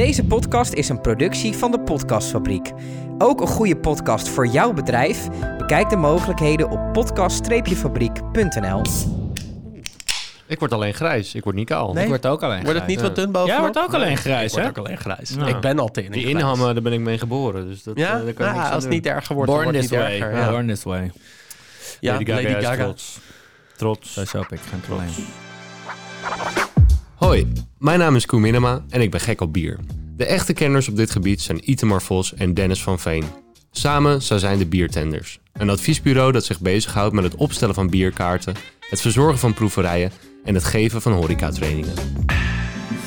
Deze podcast is een productie van de Podcastfabriek. Ook een goede podcast voor jouw bedrijf? Bekijk de mogelijkheden op podcast-fabriek.nl. Ik word alleen grijs. Ik word niet kaal. Nee. Ik word ook alleen Wordt het niet wat dun bovenop? Jij wordt ook alleen grijs, Ik word hè? ook alleen grijs. Ja. Ik ben al tering Die grijs. inhammen, daar ben ik mee geboren. Dus dat, Ja, eh, daar kan ik Nou, niks als het niet erger wordt, dan Born wordt this way. erger. Ja, Born this way. ja Lady Gaga, Lady is Gaga. trots. Trots. Zo shop ik, geen probleem. Hoi, mijn naam is Koen Minema en ik ben gek op bier. De echte kenners op dit gebied zijn Itemar Vos en Dennis van Veen. Samen zij zijn de Biertenders. Een adviesbureau dat zich bezighoudt met het opstellen van bierkaarten, het verzorgen van proeverijen en het geven van horecatrainingen.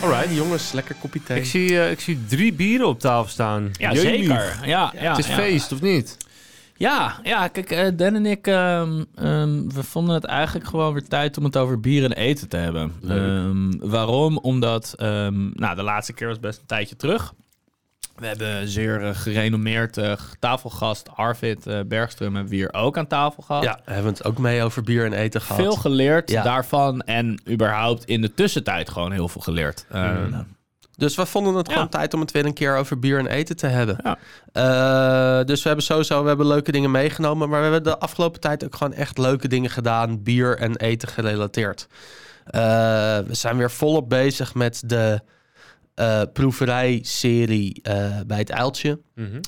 Alright, jongens, lekker kopje thee. Ik zie, eh, ik zie drie bieren op tafel staan. Ja, zeker. Ja, ja, Het is ja. feest, of niet? Ja, ja kijk, eh Dan en ik, ehm, ehm, we vonden het eigenlijk gewoon weer tijd om het over bier en eten te hebben. Ehm, waarom? Omdat, nou, de laatste keer was best een tijdje terug. We hebben een zeer eh, gerenommeerd eh, tafelgast Arvid Bergström hebben we hier ook aan tafel gehad. Ja, we hebben het ook mee over bier en eten gehad. Veel geleerd Ja. daarvan en überhaupt in de tussentijd gewoon heel veel geleerd. Mhm. Dus we vonden het Ja. gewoon tijd om het weer een keer over bier en eten te hebben. Ja. Eh, dus we hebben sowieso we hebben leuke dingen meegenomen. Maar we hebben de afgelopen tijd ook gewoon echt leuke dingen gedaan. Bier en eten gerelateerd. Eh, we zijn weer volop bezig met de eh proeverij-serie bij het Uiltje. Mhm.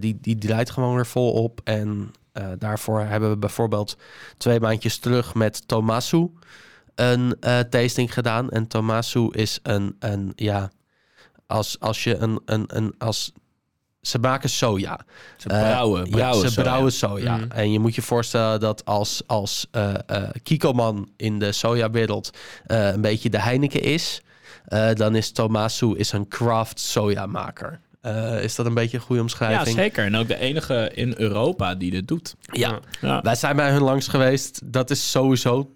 Die, die draait gewoon weer vol op. En daarvoor hebben we bijvoorbeeld twee maandjes terug met Tomasu een tasting gedaan. En Tomasu is een, een ja, als, als je een, een, een als ze maken soja. Ze Eh, brouwen, ja, ze soja. brouwen soja. Mhm. En je moet je voorstellen dat als, als eh eh, Kikoman in de sojawereld eh een beetje de Heineken is, eh, dan is Tomasu is een craft sojamaker. Eh is dat een beetje een goede Ja, omschrijving? zeker. En ook de enige in Europa die dit doet. Ja. Ja. Wij zijn bij hun langs geweest. Dat is sowieso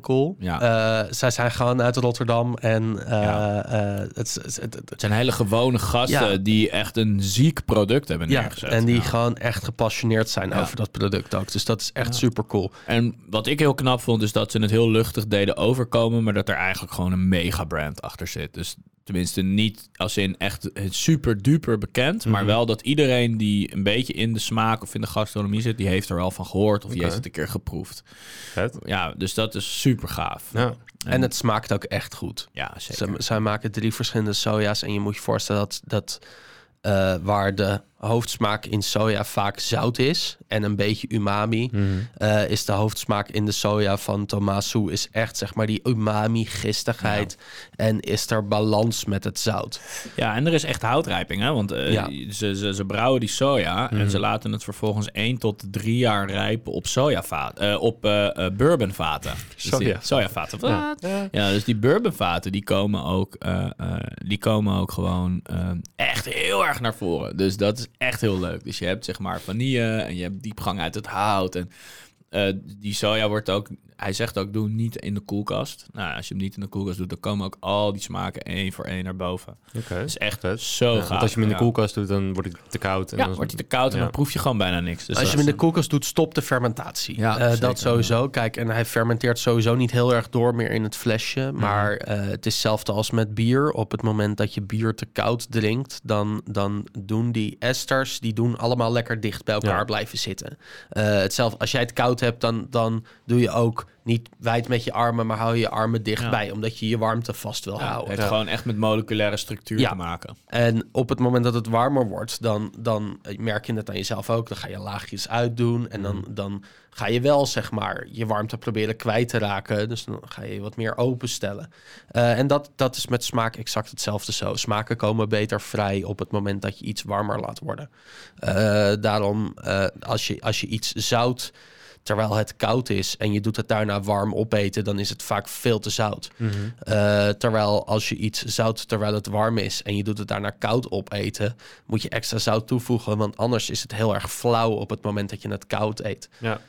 cool. Ja. Eh, zij zijn gewoon uit Rotterdam en eh, Ja. eh, het, het, het- zijn hele gewone gasten Ja. die echt een ziek product hebben ja, neergezet. en die gewoon echt gepassioneerd zijn over dat product ook. Dus dat is echt super cool. En wat ik heel knap vond, is dat ze het heel luchtig deden overkomen, maar dat er eigenlijk gewoon een mega brand achter zit. Dus tenminste niet als in echt super duper bekend, maar Mhm. wel dat iedereen die een beetje in de smaak of in de gastronomie zit, die heeft er wel van gehoord of die heeft het een keer geproefd. Vet. Ja, dus dat is super gaaf. Ja. En het smaakt ook echt goed. ja, zeker. Ze, zij maken drie verschillende soja's. En je moet je voorstellen dat, dat eh, waar de hoofdsmaak in soja vaak zout is en een beetje umami, Mhm. eh, is de hoofdsmaak in de soja van Tomasu is echt zeg maar die umami gistigheid en is er balans met het zout. Ja, en er is echt houtrijping, hè? Want eh, Ja. ze, ze, ze brouwen die soja en Mhm. ze laten het vervolgens 1 tot 3 jaar rijpen op sojavaten, eh, op eh, bourbonvaten. Dus die- Soja. Sojavaten. Ja. Ja, dus die bourbonvaten die komen ook, eh, eh, die komen ook gewoon echt heel erg naar voren. Dus dat is echt heel leuk. Dus je hebt zeg maar vanille en je hebt diepgang uit het hout en eh, die soja wordt ook, hij zegt ook, doe niet in de koelkast. Nou, als je hem niet in de koelkast doet, dan komen ook al die smaken één voor één naar boven. Oké. Dat is echt Vet. zo Ja, gaaf. want als je hem in de koelkast doet, dan wordt het te koud. En Ja, dan wordt hij te koud en Ja. dan proef je gewoon bijna niks. Dus Als je hem in de koelkast doet, stopt de fermentatie. Ja, Eh, zeker, dat sowieso. Kijk, en hij fermenteert sowieso niet heel erg door meer in het flesje. Maar eh, het is hetzelfde als met bier. Op het moment dat je bier te koud drinkt, dan, dan doen die esters, die doen allemaal lekker dicht bij elkaar Ja. blijven zitten. Eh, hetzelfde, als jij het koud hebt, dan, dan doe je ook niet wijd met je armen, maar hou je armen dichtbij, omdat je je warmte vast wil ja, het houden. heeft gewoon echt met moleculaire structuur Ja. te maken. En op het moment dat het warmer wordt, dan, dan merk je het aan jezelf ook. Dan ga je laagjes uitdoen. En dan, dan ga je wel, zeg maar, je warmte proberen kwijt te raken. Dus dan ga je je wat meer openstellen. Eh, en dat, dat is met smaak exact hetzelfde zo. Smaken komen beter vrij op het moment dat je iets warmer laat worden. Eh, daarom, eh, als, je, als je iets zout terwijl het koud is en je doet het daarna warm opeten, dan is het vaak veel te zout. Mhm. Eh, terwijl als je iets zout terwijl het warm is en je doet het daarna koud opeten, moet je extra zout toevoegen, want anders is het heel erg flauw op het moment dat je het koud eet. Ja.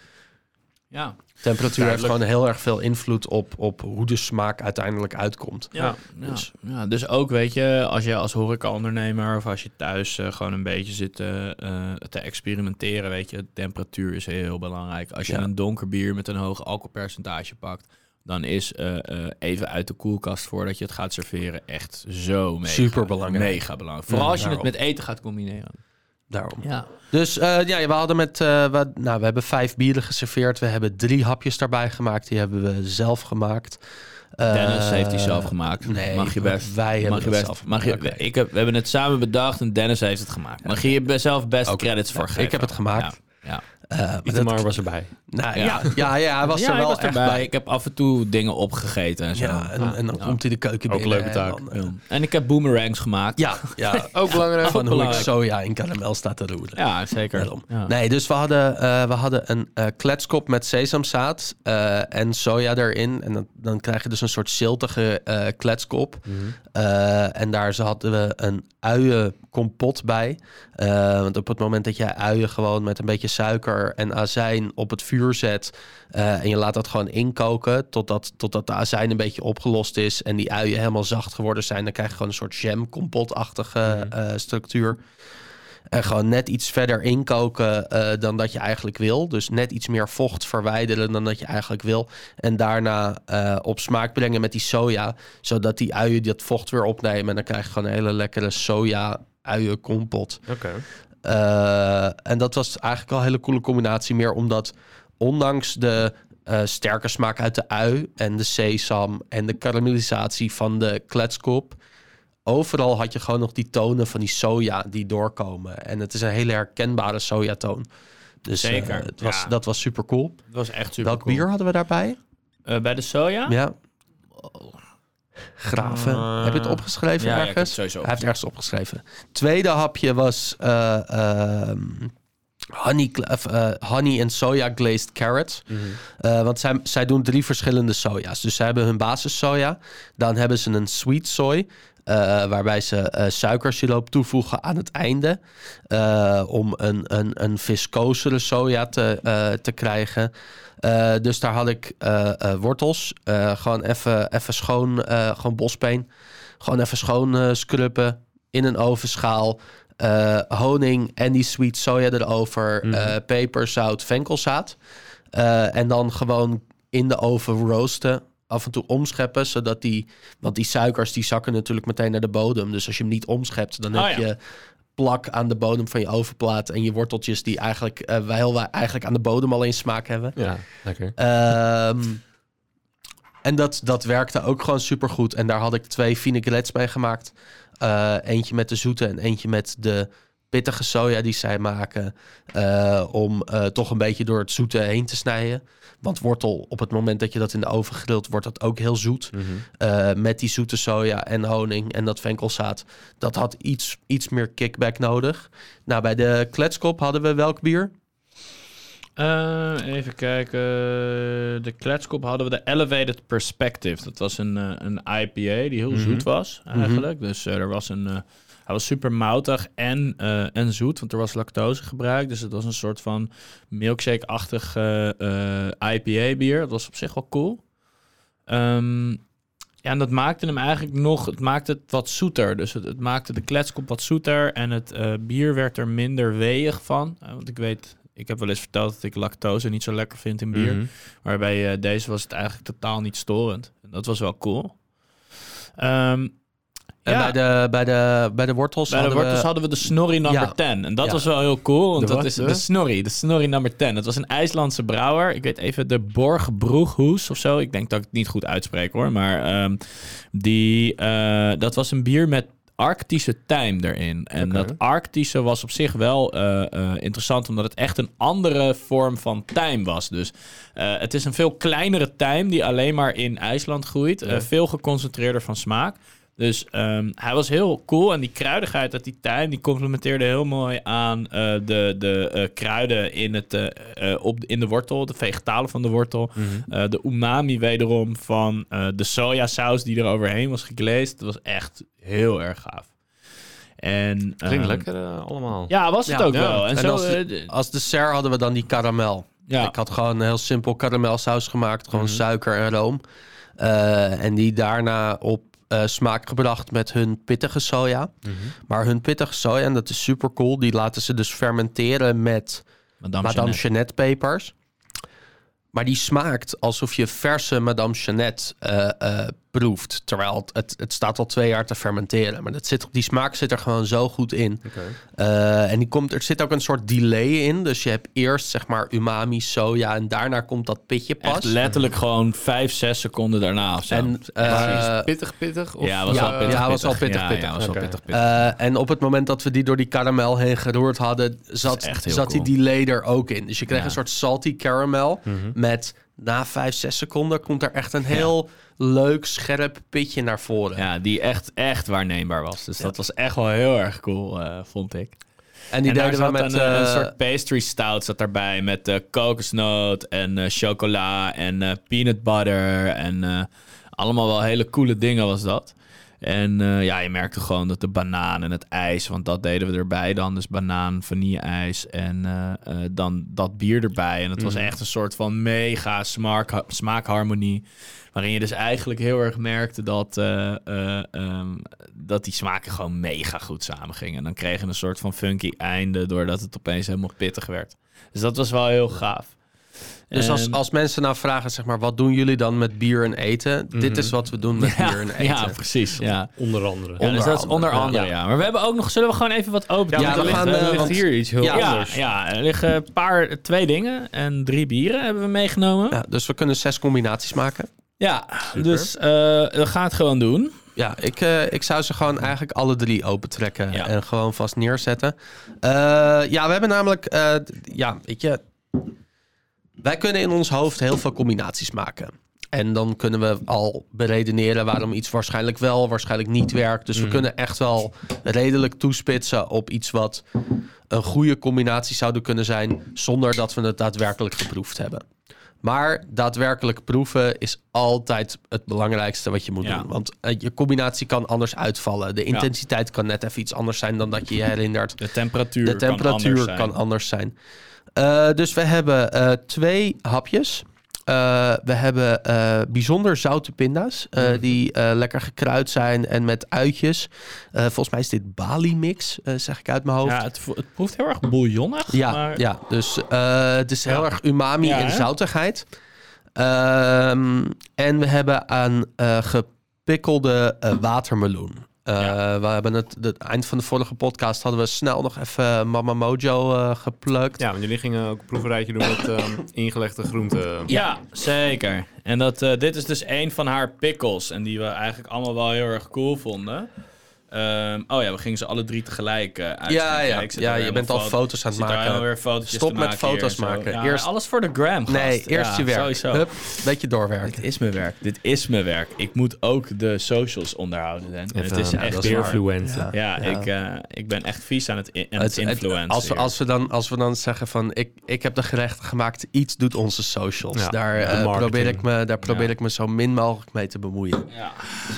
Ja, Temperatuur heeft Duidelijk. gewoon heel erg veel invloed op, op hoe de smaak uiteindelijk uitkomt. ja, ja, dus- ja. Dus ook, weet je, als je als horeca-ondernemer of als je thuis eh, gewoon een beetje zit eh, eh, te experimenteren, weet je, temperatuur is heel belangrijk. Als je Ja. een donker bier met een hoog alcoholpercentage pakt, dan is eh, eh, even uit de koelkast voordat je het gaat serveren echt zo mega, Superbelangrijk. Mega belangrijk. Vooral Ja, als je het met eten gaat combineren. Daarom. Ja. Dus eh, ja, we hadden met, eh, we, nou, we hebben vijf bieren geserveerd. We hebben drie hapjes daarbij gemaakt. Die hebben we zelf gemaakt. Eh, Dennis heeft die zelf gemaakt. nee, mag je best. wij hebben mag je het best. zelf mag je, ik heb, we hebben het samen bedacht en Dennis heeft het gemaakt. Mag je jezelf best credits voor Ja, geven? ik heb het gemaakt. Ja. ja. Eh, maar dat- Itamar was erbij. nou, Ja. ja. Ja, ja, hij was Ja, er wel was echt erbij. bij. Ik heb af en toe dingen opgegeten en zo. Ja, en, en dan Ja. komt hij de keuken Ook binnen. leuke en taak. dan, eh. En ik heb boomerangs gemaakt. Ja, ja. Ook belangrijk. van hoe ik soja in karamel staat te roeren. Ja, zeker. Nee, dus we hadden, eh, we hadden een eh, kletskop met sesamzaad eh, en soja erin. En dan, dan krijg je dus een soort ziltige eh, kletskop. Eh, en daar hadden we een uienkompot bij. Eh, want op het moment dat je uien gewoon met een beetje suiker en azijn op het vuur zet... eh, en je laat dat gewoon inkoken totdat, totdat de azijn een beetje opgelost is... en die uien helemaal zacht geworden zijn... dan krijg je gewoon een soort jam-kompotachtige eh, structuur. En gewoon net iets verder inkoken dan dat je eigenlijk wil. Dus net iets meer vocht verwijderen dan dat je eigenlijk wil. En daarna op smaak brengen met die soja. Zodat die uien dat vocht weer opnemen. En dan krijg je gewoon een hele lekkere soja uienkompot. Oké. Eh, en dat was eigenlijk al een hele coole combinatie. Meer omdat ondanks de eh, sterke smaak uit de ui en de sesam en de karamellisatie van de kletskop. Overal had je gewoon nog die tonen van die soja die doorkomen. En het is een hele herkenbare sojatoon. Dus eh, Zeker, het was, ja. dat was super cool. Het was echt super Welk cool. bier hadden we daarbij? Bij de soja? Ja. Graven. Eh, Heb je het opgeschreven ja, ja, het ergens? sowieso Hij heeft ergens opgeschreven. Tweede hapje was eh, ehm, honey, eh, honey en soja glazed carrot. Eh, want zij, zij doen drie verschillende soja's. Dus zij hebben hun basis soja. Dan hebben ze een sweet soy. Eh, waarbij ze eh, suikersiroop toevoegen aan het einde. eh, om een, een, een viscosere soja te, te krijgen. Dus daar had ik wortels. gewoon even even schoon, gewoon bospeen. Gewoon even schoon scrubben in een ovenschaal. honing en die sweet soja erover. eh, peper, zout, venkelzaad. En dan gewoon in de oven roosten. Af en toe omscheppen, zodat die... Want die suikers die zakken natuurlijk meteen naar de bodem. Dus als je hem niet omschept, dan Oh heb ja. je plak aan de bodem van je ovenplaat. En je worteltjes die eigenlijk, eh wel eigenlijk aan de bodem alleen smaak hebben. Ja, lekker. Ehm, en dat, dat werkte ook gewoon supergoed. En daar had ik twee vinaigrettes bij gemaakt. Eh, eentje met de zoete en eentje met de pittige soja die zij maken. eh, om eh, toch een beetje door het zoete heen te snijden. Want wortel, op het moment dat je dat in de oven grilt, wordt dat ook heel zoet. Eh, met die zoete soja en honing en dat venkelzaad. Dat had iets, iets meer kickback nodig. Nou, bij de kletskop hadden we welk bier? Even kijken. De kletskop hadden we de Elevated Perspective. Dat was een, een IPA die heel zoet was eigenlijk. Dus er was een... hij was super moutig en, eh, en zoet, want er was lactose gebruikt. Dus het was een soort van milkshake-achtig eh, eh, IPA-bier. Dat was op zich wel cool. Ehm, ja, en dat maakte hem eigenlijk nog... Het maakte het wat zoeter. Dus het, het maakte de kletskop wat zoeter. En het bier werd er minder weeg van. Want ik weet... Ik heb wel eens verteld dat ik lactose niet zo lekker vind in bier. Mhm. Maar bij eh, deze was het eigenlijk totaal niet storend. En dat was wel cool. Ehm, ja, bij, de, bij, de, bij de wortels bij de hadden wortels we... hadden we de Snorri number Ja. 10. En dat Ja. was wel heel cool. Want De dat wat? is De? Snorri. De Snorri number 10. Het was een IJslandse brouwer. Ik weet even de Borg Broeghoes of zo. Ik denk dat ik het niet goed uitspreek hoor. Maar ehm, die, eh, dat was een bier met Arctische tijm erin. En dat Arctische was op zich wel eh, eh, interessant, omdat het echt een andere vorm van tijm was. Dus eh, het is een veel kleinere tijm die alleen maar in IJsland groeit. Eh, veel geconcentreerder van smaak. Dus ehm, hij was heel cool. En die kruidigheid uit die tijm, die complementeerde heel mooi aan eh, de, de eh, kruiden in, het, eh, eh, op, in de wortel, de vegetale van de wortel. Eh, de umami wederom van eh, de sojasaus die er overheen was gegleest. Dat was echt heel erg gaaf. En, Klinkt ehm, lekker allemaal. Ja, was het Ja, ook ja. wel. En, En zo, als, de- als dessert hadden we dan die karamel. ja. Ik had gewoon een heel simpel karamelsaus gemaakt. Gewoon Mhm. suiker en room. Eh, en die daarna op eh, smaak gebracht met hun pittige soja. Mhm. Maar hun pittige soja, en dat is super cool... die laten ze dus fermenteren met Madame, Madame pepers. Maar die smaakt alsof je verse Madame Jeannette eh, eh, proeft. Terwijl het, het, het staat al twee jaar te fermenteren. Maar dat zit, die smaak zit er gewoon zo goed in. Eh, en die komt, er zit ook een soort delay in. Dus je hebt eerst zeg maar umami, soja en daarna komt dat pitje pas. Echt letterlijk gewoon vijf, zes seconden daarna of zo. En, eh, pittig, pittig? Of, ja, was ja, wel pittig, ja, was wel pittig. pittig, Ja, was Oké. pittig, pittig. Eh, en op het moment dat we die door die karamel heen geroerd hadden, zat, zat cool. die delay er ook in. Dus je kreeg Ja. een soort salty caramel met na vijf, zes seconden komt er echt een heel leuk, scherp pitje naar voren. ja, die echt, echt waarneembaar was. Dus dat was echt wel heel erg cool, eh, vond ik. En die en daar deden we met... een, eh, een eh, soort pastry stout zat daarbij met eh, kokosnoot en chocola en peanut butter en allemaal wel hele coole dingen was dat. En eh, ja, je merkte gewoon dat de banaan en het ijs, want dat deden we erbij dan. Dus banaan, vanille-ijs en eh, eh, dan dat bier erbij. En het was echt een soort van mega smaak, smaakharmonie. Waarin je dus eigenlijk heel erg merkte dat, eh, eh, ehm, dat die smaken gewoon mega goed samengingen. En dan kreeg je een soort van funky einde doordat het opeens helemaal pittig werd. Dus dat was wel heel gaaf. Dus als, En- als mensen nou vragen, zeg maar, wat doen jullie dan met bier en eten? Dit is wat we doen met bier en eten. ja, precies. Ja. Onder andere. Ja, dus dat is onder andere, Ja. ja. Maar we hebben ook nog... Zullen we gewoon even wat open Ja, we Er gaan, ligt- eh, er ligt want- hier iets heel Ja. ja, anders. ja, er liggen een paar, twee dingen en drie bieren hebben we meegenomen. Ja, Ja, dus we kunnen zes combinaties maken. dus eh, we gaan het gewoon doen. Ja, ik, eh, ik zou ze gewoon eigenlijk alle drie opentrekken Ja. en gewoon vast neerzetten. Eh, ja, we hebben namelijk, eh, d- ja, weet je, wij kunnen in ons hoofd heel veel combinaties maken. En dan kunnen we al beredeneren waarom iets waarschijnlijk wel, waarschijnlijk niet werkt. Dus we kunnen echt wel redelijk toespitsen op iets wat een goede combinatie zouden kunnen zijn, zonder dat we het daadwerkelijk geproefd hebben. Maar daadwerkelijk proeven is altijd het belangrijkste wat je moet Ja. doen. Want eh, je combinatie kan anders uitvallen. De intensiteit kan net even iets anders zijn dan dat je je herinnert. De temperatuur, De temperatuur kan anders zijn. Eh, dus we hebben eh, twee hapjes. Eh, we hebben bijzonder zoute pinda's. Mhm. Die lekker gekruid zijn en met uitjes. Volgens mij is dit Bali mix, eh, zeg ik uit mijn hoofd. Ja, het, het proeft heel erg bouillonnig. Ja, maar... ja dus het is heel Ja. erg umami Ja, en zoutigheid. Ehm, en we hebben aan gepikkelde watermeloen. Eh, Ja. We hebben het, het eind van de vorige podcast hadden we snel nog even Mama Mojo eh, geplukt. Ja, want jullie gingen ook een proeverijtje doen met ehm, ingelegde groenten. Ja, zeker. En dat, eh, dit is dus een van haar pickles. En die we eigenlijk allemaal wel heel erg cool vonden. Ehm, oh ja, we gingen ze alle drie tegelijk eh uit. Ja, ja. Ja, je bent al foto- foto's aan het zit maken. Stop te met maken foto's maken. Ja, Eerst- alles voor de gram, gast. Nee, eerst Ja, je werk. Sowieso. Hup, beetje doorwerken. Dit is mijn werk. Dit is mijn werk. Ik moet ook de socials onderhouden. Dan. En het is echt dat is waar. beerfluencer. Ja, Ja. Ik, eh, ik ben echt vies aan het, in, aan het, Het- influencen. als, we, als, we dan, als we dan zeggen van ik, ik heb de gerechten gemaakt, iets doet onze socials. Ja, daar eh, probeer, ik me, daar probeer ik me zo min mogelijk mee te bemoeien. Ja.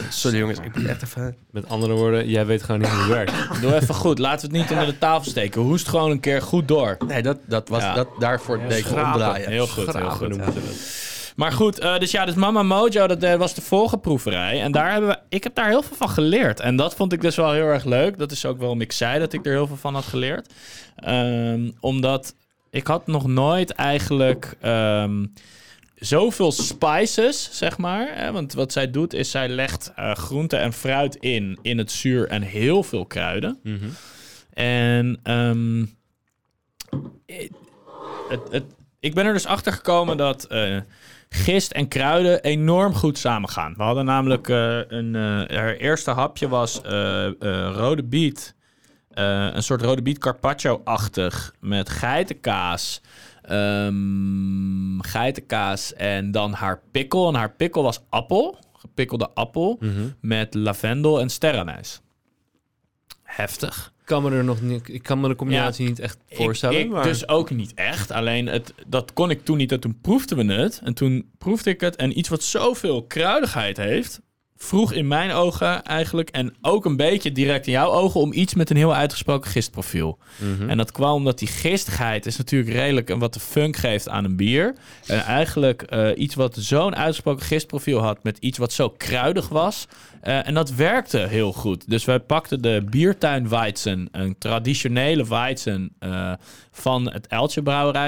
Sorry jongens, ik moet echt even... Met andere woorden, jij weet gewoon niet hoe het werkt. Doe even goed. Laten we het niet onder de tafel steken. Hoest gewoon een keer goed door. Nee, dat, dat was Ja. dat, daarvoor deed ik schrapen. omdraaien. Heel goed, heel goed. noemen ze dat. Maar goed, eh, dus ja, dus Mama Mojo, dat eh, was de vorige proeverij. En daar hebben we, ik heb daar heel veel van geleerd. En dat vond ik dus wel heel erg leuk. Dat is ook waarom ik zei dat ik er heel veel van had geleerd. Ehm, omdat ik had nog nooit eigenlijk ehm, zoveel spices, zeg maar. Hè? Want wat zij doet, is zij legt eh groente en fruit in, in het zuur en heel veel kruiden. Mhm. En ehm, het, het, het- ik ben er dus achter gekomen dat eh, gist en kruiden enorm goed samengaan. We hadden namelijk eh, een. eh haar eerste hapje was eh, eh, rode biet. Eh, een soort rode biet carpaccio-achtig met geitenkaas. Ehm, geitenkaas en dan haar pikkel. En haar pikkel was appel, gepikkelde appel, Mhm. met lavendel en sterrenijs. Heftig. Ik kan me er nog niet, ik kan me de combinatie niet echt voorstellen. Ik, ik maar... dus ook niet echt. Alleen het, dat kon ik toen niet. En toen proefden we het. En toen proefde ik het. En iets wat zoveel kruidigheid heeft, vroeg in mijn ogen eigenlijk. En ook een beetje direct in jouw ogen. Om iets met een heel uitgesproken gistprofiel. Mhm. En dat kwam omdat die gistigheid is natuurlijk redelijk. En wat de funk geeft aan een bier. En eigenlijk eh, iets wat zo'n uitgesproken gistprofiel had. Met iets wat zo kruidig was. Eh, en dat werkte heel goed. Dus wij pakten de biertuin Weizen. Een traditionele Weizen eh, van het Eltje brouwerijen.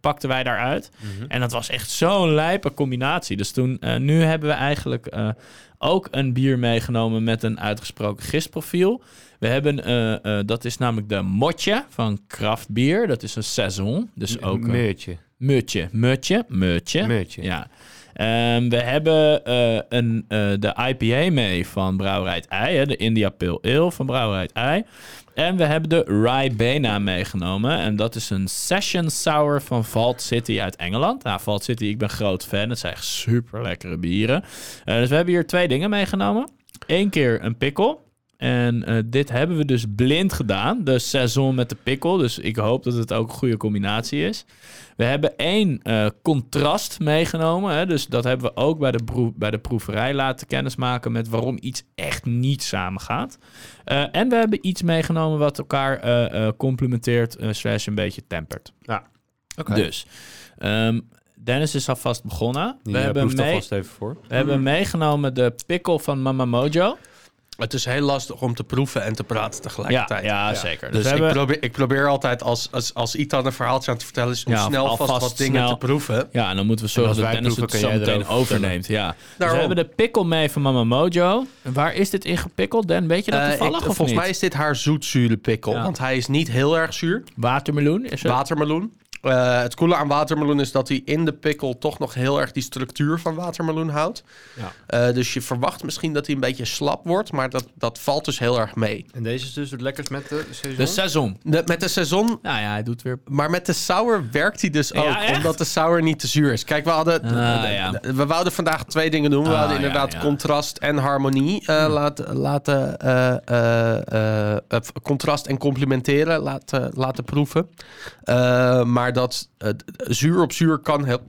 pakten wij daaruit. En dat was echt zo'n lijpe combinatie. Dus toen, nu hebben we eigenlijk eh, ook een bier meegenomen met een uitgesproken gistprofiel. We hebben, eh, eh, dat is namelijk de Motje van Kraft Bier. Dat is een saison. Dus ook een Meurtje. mutje, mutje, mutje. Mutje. Ja. Ehm, we hebben eh, een, eh, de IPA mee van Brouwerij Ei, de India Pale Ale van Brouwerij Ei. En we hebben de Ribena meegenomen. En dat is een Session Sour van Vault City uit Engeland. Nou, Vault City, ik ben groot fan. Het zijn echt super lekkere bieren. Eh, dus we hebben hier twee dingen meegenomen. Eén keer een pikkel. En eh, dit hebben we dus blind gedaan. De saison met de pikkel. Dus ik hoop dat het ook een goede combinatie is. We hebben één eh, contrast meegenomen. Hè? Dus dat hebben we ook bij de, bij de proeverij laten kennismaken met waarom iets echt niet samengaat. Eh en we hebben iets meegenomen wat elkaar eh, eh, complementeert, slash een beetje tempert. Ja. Dus, ehm, Dennis is alvast begonnen. We hebben, mee- alvast even voor. we hebben meegenomen de pikkel van Mama Mojo. Het is heel lastig om te proeven en te praten tegelijkertijd. ja, zeker. Dus, Dus ik, probeer, ik probeer altijd als, als, als Ethan een verhaaltje aan het vertellen is... om Ja, snel vast wat dingen snel. te proeven. ja, en dan moeten we zorgen dat Dennis proeven, het kan zo jij meteen overneemt. Ja. Dus we Daarom. hebben de pikkel mee van Mama Mojo. En waar is dit in gepikkeld? Den, weet je dat Eh, toevallig ik- of volgens niet? mij is dit haar zoetzure pikkel. Ja. Want hij is niet heel erg zuur. Watermeloen is het? Watermeloen. Eh, het coole aan watermeloen is dat hij in de pikkel toch nog heel erg die structuur van watermeloen houdt. Ja. Eh, dus je verwacht misschien dat hij een beetje slap wordt, maar dat, dat valt dus heel erg mee. En deze is dus het lekkers met de saison? de. De- met de saison, Nou ja, hij doet weer... maar met de sour werkt hij dus ook, Ja, omdat de sour niet te zuur is. Kijk, we hadden, Ah, ja. we wouden vandaag twee dingen doen. We Ah, hadden inderdaad ja. contrast en harmonie eh, laten, laten eh, eh, eh, eh, contrast en complementeren laten, laten proeven. Eh, maar dat eh, zuur op zuur kan heel,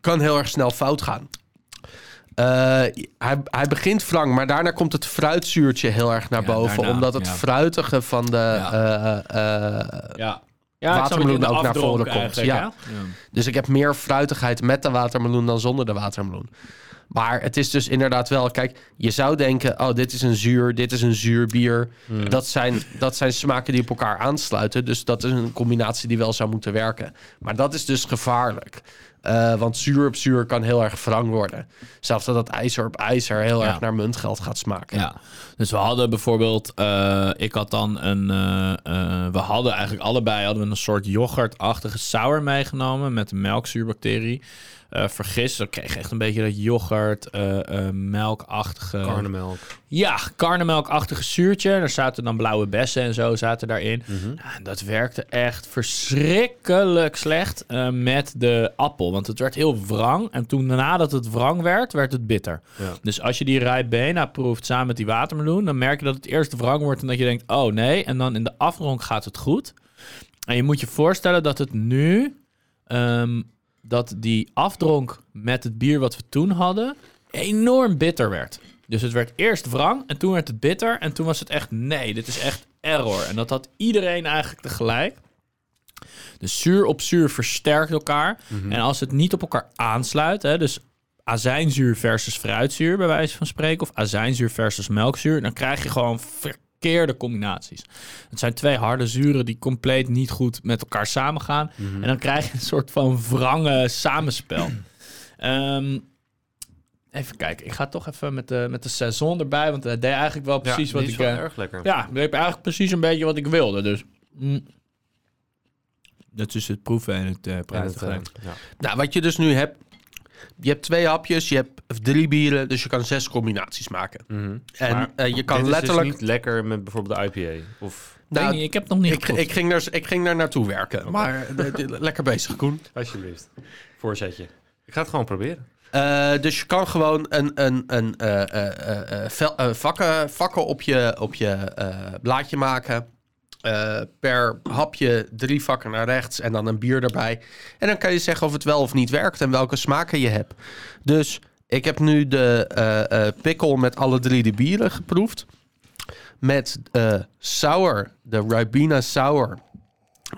kan heel erg snel fout gaan. Eh, hij, hij begint wrang, maar daarna komt het fruitzuurtje heel erg naar Ja, boven. daarna, omdat het ja. fruitige van de Ja. eh, eh, Ja. Watermeloen ook naar voren komt, ja. Dus ik heb meer fruitigheid met de watermeloen dan zonder de watermeloen. Maar het is dus inderdaad wel, kijk, je zou denken, oh, dit is een zuur, dit is een zuur bier. Dat, zijn, dat zijn smaken die op elkaar aansluiten. Dus dat is een combinatie die wel zou moeten werken. Maar dat is dus gevaarlijk. Eh, want zuur op zuur kan heel erg wrang worden. Zelfs dat het ijzer op ijzer heel Ja. erg naar muntgeld gaat smaken. Ja, dus we hadden bijvoorbeeld, eh, ik had dan een, eh, we hadden eigenlijk allebei hadden we een soort yoghurtachtige sour meegenomen met een melkzuurbacterie. Eh vergist, dan kreeg je echt een beetje dat yoghurt, eh, eh, melkachtige... Karnemelk. Ja, karnemelkachtige zuurtje. Daar zaten dan blauwe bessen en zo zaten daarin. Ja, en dat werkte echt verschrikkelijk slecht met de appel. Want het werd heel wrang. En toen nadat het wrang werd, werd het bitter. Ja. Dus als je die Ribena proeft samen met die watermeloen... dan merk je dat het eerst wrang wordt en dat je denkt... oh nee, en dan in de afdronk gaat het goed. En je moet je voorstellen dat het nu... ehm, dat die afdronk met het bier wat we toen hadden... enorm bitter werd. Dus het werd eerst wrang en toen werd het bitter. En toen was het echt, nee, dit is echt error. En dat had iedereen eigenlijk tegelijk. Dus zuur op zuur versterkt elkaar. En als het niet op elkaar aansluit, hè, dus azijnzuur versus fruitzuur, bij wijze van spreken, of azijnzuur versus melkzuur, dan krijg je gewoon verkeerde combinaties. Het zijn twee harde zuren die compleet niet goed met elkaar samengaan. En dan krijg je een soort van wrange samenspel. Ehm, even kijken, ik ga toch even met de, met de saison erbij, want hij deed eigenlijk wel precies ja, wat ik... wel eh, erg lekker. ja, dat heb eigenlijk precies een beetje wat ik wilde. Dus. mm. Dat is het proeven en het eh En praten. het, eh, ja. Nou, wat je dus nu hebt, je hebt twee hapjes, je hebt drie bieren, dus je kan zes combinaties maken. Mhm. En Maar eh, je kan Dit is dus letterlijk... niet lekker met bijvoorbeeld de IPA. Of Weet nou, ik heb nog niet ik, ik, ging er, ik ging daar naartoe werken. Maar eh, lekker bezig, Koen. alsjeblieft. Voorzetje. Ik ga het gewoon proberen. Eh, dus je kan gewoon een, een, een, eh, eh, eh, eh, vel- eh, vakken, vakken op je, op je eh, blaadje maken. Eh, per hapje drie vakken naar rechts en dan een bier erbij. En dan kan je zeggen of het wel of niet werkt en welke smaken je hebt. Dus Ik heb nu de pikkel met alle drie de bieren geproefd. Met eh sour, de Ribena Sour.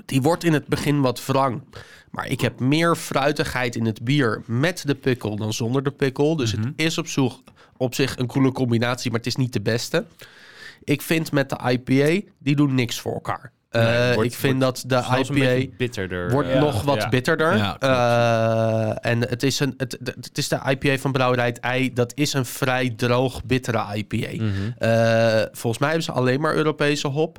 Die wordt in het begin wat wrang. Maar ik heb meer fruitigheid in het bier met de pikkel dan zonder de pikkel. Dus Mhm. het is op, zoek, op zich een coole combinatie, maar het is niet de beste. Ik vind met de IPA, die doen niks voor elkaar. Eh, Nee, wordt- ik vind wordt dat de IPA bitterder. wordt nog wat ja. bitterder. Ja. Eh, en het is, een, het, het is de IPA van Brouwerij het Ei. Dat is een vrij droog, bittere IPA. Mhm. Eh, volgens mij hebben ze alleen maar Europese hop.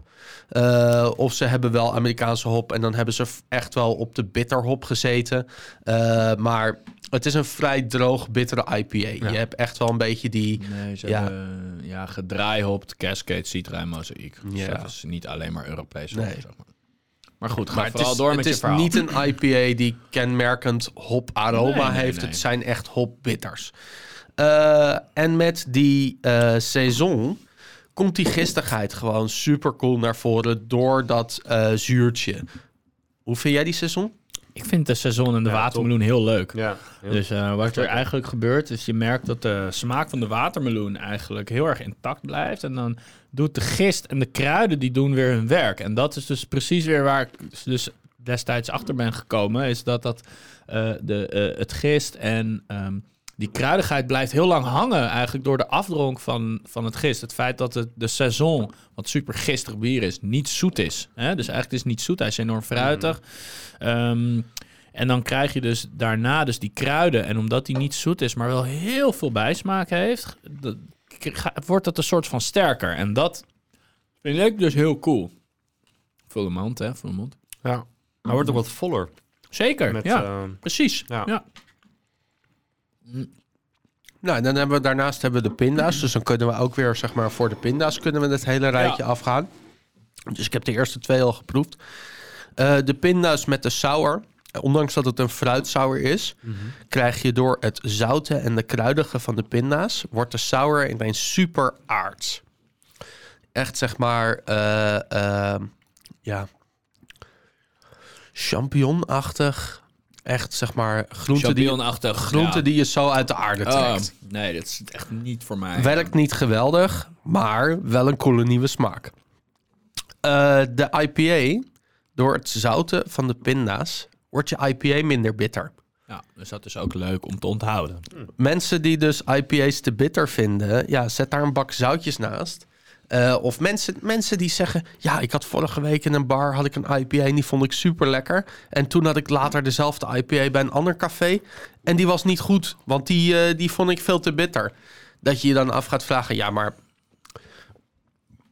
Eh, of ze hebben wel Amerikaanse hop. En dan hebben ze echt wel op de bitterhop gezeten. Eh, maar het is een vrij droog, bittere IPA. Je hebt echt wel een beetje die... Nee, ze Ja. hebben ja, gedraaihopt, Cascade, Citra en Mozaïek. Dus Ja. dat is niet alleen maar Europees. Nee. zeg maar. maar goed, ga Maar het vooral is, door het met je is verhaal. niet een IPA die kenmerkend hop aroma Nee, nee, heeft. Het zijn echt hop bitters. Eh, en met die eh saison komt die gistigheid gewoon super cool naar voren door dat eh, zuurtje. Hoe vind jij die saison? Ik vind de seizoen en de Ja, watermeloen heel leuk. Ja, heel Dus eh, wat er eigenlijk gebeurt, is je merkt dat de smaak van de watermeloen eigenlijk heel erg intact blijft. En dan doet de gist en de kruiden, die doen weer hun werk. En dat is dus precies weer waar ik dus destijds achter ben gekomen. Is dat, dat eh, de, eh, het gist en ehm, die kruidigheid blijft heel lang hangen eigenlijk door de afdronk van, van het gist. Het feit dat het, de saison, wat super gistig bier is, niet zoet is. Hè? Dus eigenlijk is het niet zoet, hij is enorm fruitig. Ehm, en dan krijg je dus daarna dus die kruiden. En omdat die niet zoet is, maar wel heel veel bijsmaak heeft, dat- wordt het een soort van sterker. En dat vind ik dus heel cool. Volle mond, hè? Volle mond. Ja. Hij wordt ook wat voller. Zeker, Met, ja. eh, precies. ja. Ja. Nou, dan hebben we daarnaast hebben we de pinda's. Dus dan kunnen we ook weer, zeg maar, voor de pinda's kunnen we het hele rijtje afgaan. Dus ik heb de eerste twee al geproefd. Eh, de pinda's met de sour. Ondanks dat het een fruitsauer is, krijg je door het zoute en de kruidige van de pinda's, wordt de sour ineens super aards. Echt zeg maar, eh, eh, ja, champignonachtig. Echt zeg maar groente die, Champignonachtig. groente ja. die je zo uit de aarde Oh, trekt. nee, dat is echt niet voor mij. Werkt niet geweldig, maar wel een coole nieuwe smaak. Eh, de IPA, door het zouten van de pinda's, wordt je IPA minder bitter. Ja, dus dat is ook leuk om te onthouden. Mensen die dus IPA's te bitter vinden, ja, zet daar een bak zoutjes naast. Eh, of mensen, mensen die zeggen, ja, ik had vorige week in een bar had ik een IPA en die vond ik super lekker. En toen had ik later dezelfde IPA bij een ander café en die was niet goed, want die, eh, die vond ik veel te bitter. Dat je je dan af gaat vragen, ja, maar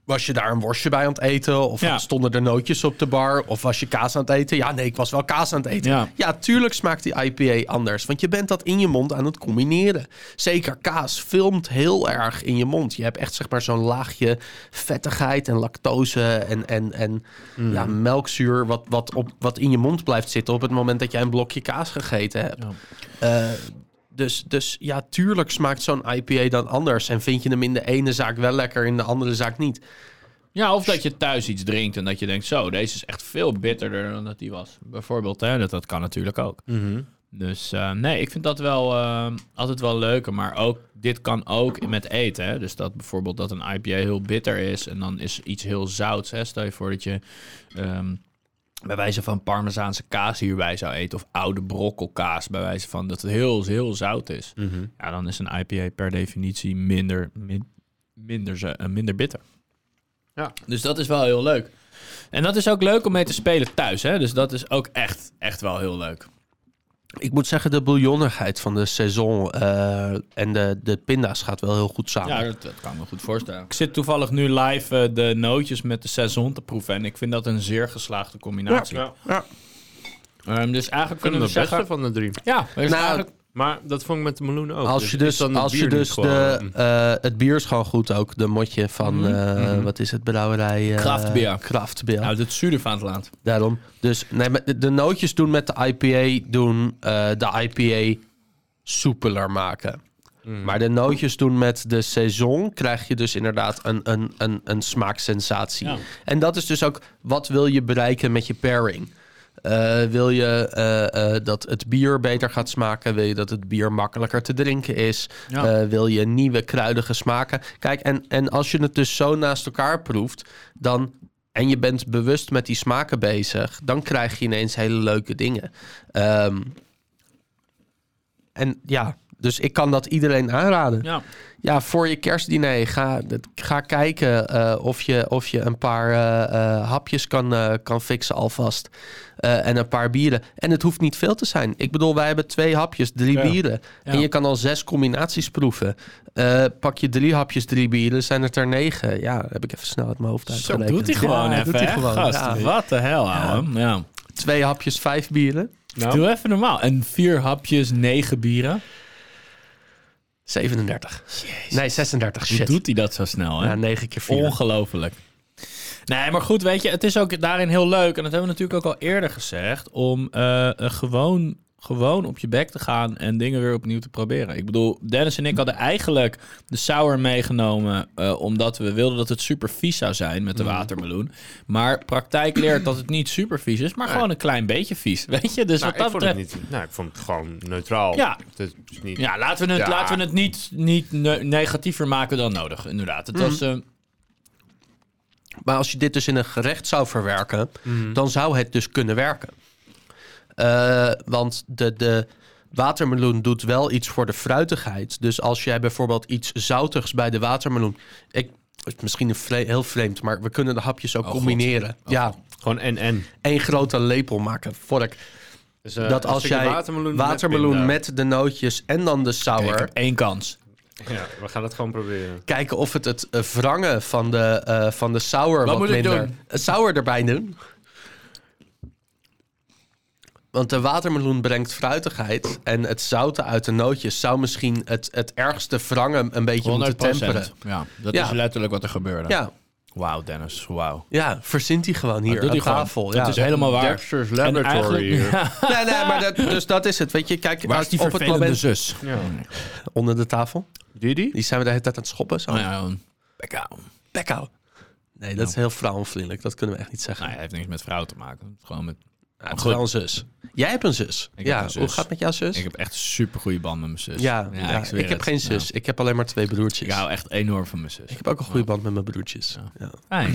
was je daar een worstje bij aan het eten? Of Ja. stonden er nootjes op de bar? Of was je kaas aan het eten? Ja, nee, ik was wel kaas aan het eten. Ja. Ja, tuurlijk smaakt die IPA anders. Want je bent dat in je mond aan het combineren. Zeker kaas filmt heel erg in je mond. Je hebt echt zeg maar zo'n laagje vettigheid en lactose en, en, en ja, melkzuur... Wat, wat, op, wat in je mond blijft zitten op het moment dat jij een blokje kaas gegeten hebt. Ja. Eh, dus, dus ja, tuurlijk smaakt zo'n IPA dan anders. En vind je hem in de ene zaak wel lekker, in de andere zaak niet. Ja, of dat je thuis iets drinkt en dat je denkt, zo, deze is echt veel bitterder dan dat die was. Bijvoorbeeld, hè, dat, dat kan natuurlijk ook. Dus eh, nee, ik vind dat wel eh, altijd wel leuker. Maar ook, dit kan ook met eten. Hè? Dus dat bijvoorbeeld dat een IPA heel bitter is en dan is iets heel zouts. Hè? Stel je voor dat je ehm, bij wijze van parmezaanse kaas hierbij zou eten. Of oude brokkelkaas, bij wijze van dat het heel, heel zout is. Ja, dan is een IPA per definitie minder, min- minder, eh, minder bitter. Ja. Dus dat is wel heel leuk. En dat is ook leuk om mee te spelen thuis. Hè? Dus dat is ook echt, echt wel heel leuk. Ik moet zeggen, de bouillonnigheid van de saison eh, en de, de pinda's gaat wel heel goed samen. Ja, dat, dat kan ik me goed voorstellen. Ik zit toevallig nu live eh, de nootjes met de saison te proeven. En ik vind dat een zeer geslaagde combinatie. Ja. Ja. Ehm, dus eigenlijk kunnen we de beste zeggen... van de drie. Ja, is Nou, eigenlijk... Maar dat vond ik met de meloen ook. Als je dus, dan het als je bier dus gewoon- de, eh, het bier is gewoon goed ook. De motje van, Mhm, eh, mhm. wat is het, brouwerij? eh, Kraftbier. Kraftbier. Uit het zuiden van het land. Daarom. Dus nee, de, de nootjes doen met de IPA doen eh, de IPA soepeler maken. Mm. Maar de nootjes doen met de saison krijg je dus inderdaad een, een, een, een smaaksensatie. Ja. En dat is dus ook wat wil je bereiken met je pairing. Eh, wil je eh, eh, dat het bier beter gaat smaken? Wil je dat het bier makkelijker te drinken is? Ja. Wil je nieuwe kruidige smaken? Kijk, en, en als je het dus zo naast elkaar proeft, dan. En je bent bewust met die smaken bezig, dan krijg je ineens hele leuke dingen. Ehm, en ja, dus ik kan dat iedereen aanraden. Ja. Ja, voor je kerstdiner ga, ga kijken eh, of, je, of je een paar eh, eh, hapjes kan, eh, kan fixen alvast. Eh, en een paar bieren. En het hoeft niet veel te zijn. Ik bedoel, wij hebben twee hapjes, drie Ja. bieren. Ja. En je kan al zes combinaties proeven. Eh, pak je drie hapjes, drie bieren, zijn het er negen. Ja, heb ik even snel uit mijn hoofd Zo doet hij gewoon Ja, even, doet hij hè? gewoon. Gast, Ja. wat de hel, ouwe. Ja. Twee hapjes, vijf bieren. Nou, Doe even normaal. En vier hapjes, negen bieren. 37. Nee, 36. Hoe Shit. doet hij dat zo snel, hè? Ja, 9 keer 4. Ongelooflijk. Nee, maar goed, weet je, het is ook daarin heel leuk. En dat hebben we natuurlijk ook al eerder gezegd. Om eh, eh, gewoon, gewoon op je bek te gaan en dingen weer opnieuw te proberen. Ik bedoel, Dennis en ik hadden eigenlijk de sour meegenomen. eh, omdat we wilden dat het super vies zou zijn met de watermeloen. Maar praktijk leert dat het niet super vies is, maar gewoon een klein beetje vies. Weet je, dus nou, wat dat ik, vond het betreft. niet, nou, ik vond het gewoon neutraal. Ja. Het is niet, Ja, laten we het, Ja. Laten we het niet, niet ne- negatiever maken dan nodig, inderdaad. Het was... eh, Maar als je dit dus in een gerecht zou verwerken, Mhm. dan zou het dus kunnen werken. Eh, want de, de watermeloen doet wel iets voor de fruitigheid. Dus als jij bijvoorbeeld iets zoutigs bij de watermeloen... Ik, het is misschien een vre- heel vreemd, maar we kunnen de hapjes ook God. combineren. ja, Gewoon en-en. één grote lepel maken. Vork. Dus, eh, dat als jij watermeloen, watermeloen, met met, de nootjes en dan de ik sour... heb één kans. Ja, we gaan het gewoon proberen. kijken of het het eh, wrangen van de, eh, van de sour Wat wat, moet ik minder... doen? Sour erbij doen. Want de watermeloen brengt fruitigheid. En het zouten uit de nootjes zou misschien het, het ergste wrangen een beetje moeten temperen. Ja, dat Ja. is letterlijk wat er gebeurde. Ja, Wauw, Dennis. Wauw. ja, verzint hij gewoon hier aan gewoon. tafel. Ja. is helemaal waar. Dexter's En Laboratory eigenlijk- hier. Ja. Nee, nee, maar dat, dus dat is het. Weet je, kijk, Waar is die op het vervelende moment zus? Ja. onder de tafel. Didi? Die zijn we de hele tijd aan het schoppen. Zo. Oh ja. Bek houden. Nee, dat is heel vrouwenvriendelijk. Dat kunnen we echt niet zeggen. Nou, hij heeft niks met vrouw te maken. Het Gewoon met... Ja, het is wel een zus. Jij hebt een zus. ja, een zus. hoe gaat het met jouw zus? Ik heb echt een super goede band met mijn zus. Ja, ik heb het. geen zus. Ik heb alleen maar twee broertjes. Ik hou echt enorm van mijn zus. Ik heb ook een goede band met mijn broertjes. Ja.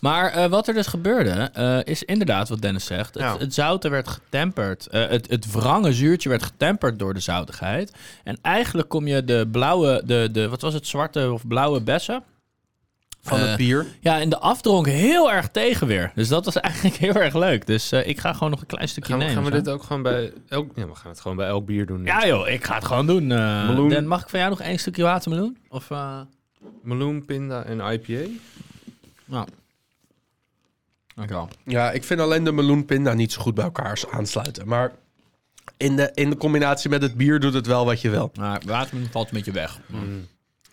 Maar eh, wat er dus gebeurde, eh, is inderdaad wat Dennis zegt. Het zouten werd getemperd. eh, het, het wrange zuurtje werd getemperd door de zoutigheid. En eigenlijk kom je de blauwe, de, de, wat was het, zwarte of blauwe bessen? Van Eh, het bier. Ja, in de afdronk heel erg tegen weer. Dus dat was eigenlijk heel erg leuk. Dus eh, ik ga gewoon nog een klein stukje Gaan we, nemen. gaan we zo. dit ook gewoon bij elk... Ja, we gaan het gewoon bij elk bier doen. Ja joh, ik ga het gewoon doen. eh Meloen. Dan mag ik van jou nog één stukje watermeloen? Of, eh Meloen, pinda en IPA. nou. Dankjewel. Ja, ik vind alleen de meloenpinda niet zo goed bij elkaar aansluiten. Maar in de, in de combinatie met het bier doet het wel wat je wil. Maar watermeloen valt een beetje weg.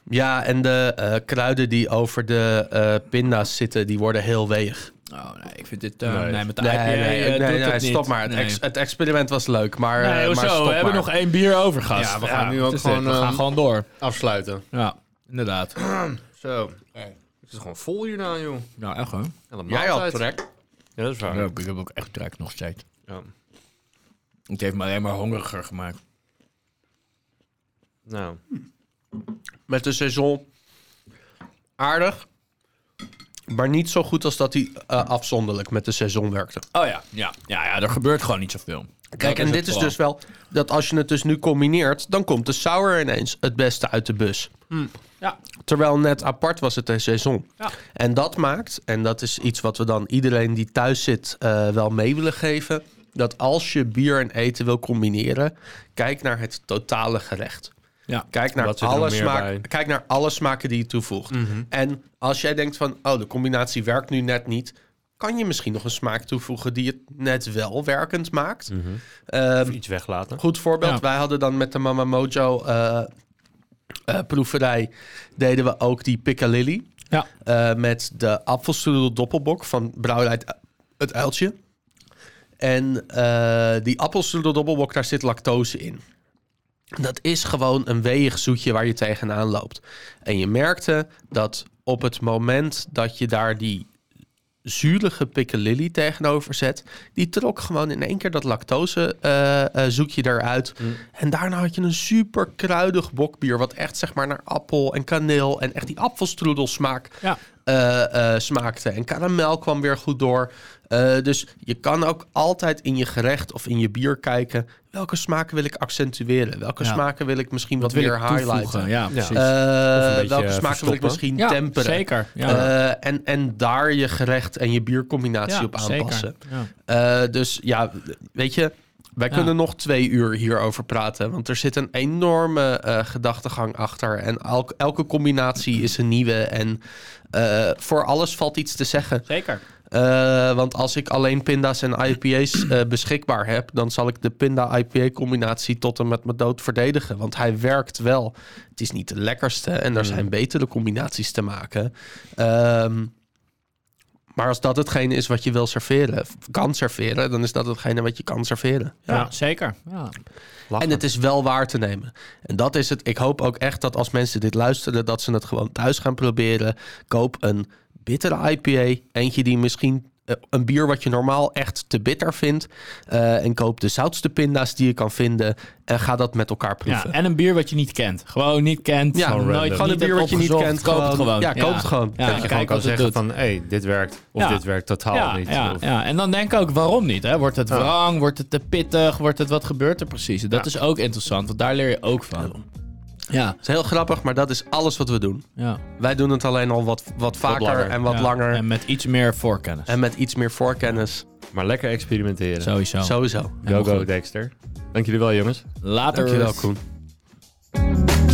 Ja, en de eh, kruiden die over de eh pinda's zitten, die worden heel weeg. Oh nee, ik vind dit... eh, nee. Nee. met de Nee, IPA nee, nee, doet nee, het niet. stop maar. Het, Nee. ex- het experiment was leuk, maar, Nee, maar hoezo? stop we hebben maar. nog één bier over, gast. Ja, we gaan nu ook gewoon, We gaan ehm, gewoon door. Afsluiten. Ja, inderdaad. Zo. Het is gewoon vol hierna, joh. Nou, echt hoor. Jij had trek. Ja, dat is waar. Ja, ik heb ook echt trek nog steeds. Ja. Het heeft me alleen maar hongeriger gemaakt. Nou, Met de saison aardig. Maar niet zo goed als dat hij eh, afzonderlijk met de saison werkte. Oh ja. Ja, ja, ja er gebeurt gewoon niet zoveel. Kijk, Dat en dit is vooral. dus wel dat als je het dus nu combineert, dan komt de sour ineens het beste uit de bus. Ja. Terwijl net apart was het de saison. Ja. En dat maakt, en dat is iets wat we dan iedereen die thuis zit eh, wel mee willen geven, dat als je bier en eten wil combineren, kijk naar het totale gerecht. Ja. Kijk naar, alle smaak? Mhm. kijk naar alle smaken die je toevoegt. En als jij denkt van, oh, de combinatie werkt nu net niet, kan je misschien nog een smaak toevoegen die het net wel werkend maakt. Ehm, even iets weglaten. Goed voorbeeld. Ja. Wij hadden dan met de Mama Mojo eh, eh, proeverij deden we ook die Piccalilli. Ja. Eh, met de appelstrudel doppelbok van Brouwerij Het Uiltje. En die appelstrudel doppelbok, daar zit lactose in. Dat is gewoon een weeg zoetje waar je tegenaan loopt. En je merkte dat op het moment dat je daar die zurige piccalilli tegenover zet, die trok gewoon in één keer dat lactose eh, eh, zoekje eruit. En daarna had je een super kruidig bokbier, wat echt zeg maar naar appel en kaneel en echt die appelstroedel smaak Ja. eh, smaakte. En karamel kwam weer goed door. Dus je kan ook altijd in je gerecht of in je bier kijken... welke smaken wil ik accentueren? Welke Ja. smaken wil ik misschien wat, Wat meer highlighten? Ja, precies. Eh, welke smaken wil ik misschien ja, temperen? zeker. Ja, Eh, en, en daar je gerecht en je biercombinatie op aanpassen. Eh, dus ja, weet je, wij kunnen nog twee uur hierover praten. Want er zit een enorme eh, gedachtegang achter. En elk- elke combinatie is een nieuwe. En eh, voor alles valt iets te zeggen. Zeker. Eh, want als ik alleen pinda's en IPA's eh, beschikbaar heb, dan zal ik de pinda-IPA-combinatie tot en met mijn dood verdedigen. Want hij werkt wel. Het is niet de lekkerste en er zijn betere combinaties te maken. Ehm, maar als dat hetgene is wat je wil serveren, kan serveren, dan is dat hetgene wat je kan serveren. Ja, zeker. Ja. En het is wel waar te nemen. En dat is het. Ik hoop ook echt dat als mensen dit luisteren, dat ze het gewoon thuis gaan proberen. Koop een bittere IPA. Eentje die misschien eh, een bier wat je normaal echt te bitter vindt. Eh, en koop de zoutste pinda's die je kan vinden. En ga dat met elkaar Ja, proeven. en een bier wat je niet kent. Gewoon niet kent. Ja, nooit, gewoon een niet bier wat je niet kent. Koop het gewoon. Ja, koop het gewoon. Ja, dat je gewoon kijk kan zeggen doet. van, hé, hey, dit werkt. Of Ja. dit werkt totaal ja, niet. Ja, Of- ja, en dan denk ik ook waarom niet. Hè? Wordt het Ja. wrang? Wordt het te pittig? Wordt het wat gebeurt er precies? Dat Ja. is ook interessant, want daar leer je ook van. Ja, Het is heel grappig, maar dat is alles wat we doen. ja. Wij doen het alleen al wat, wat vaker langer. en wat Ja, langer. En En, met iets meer voorkennis. met iets meer voorkennis. Maar lekker experimenteren. Sowieso. Sowieso. Go, go. Dexter. Dank jullie wel, jongens. Later. Dankjewel, Koen.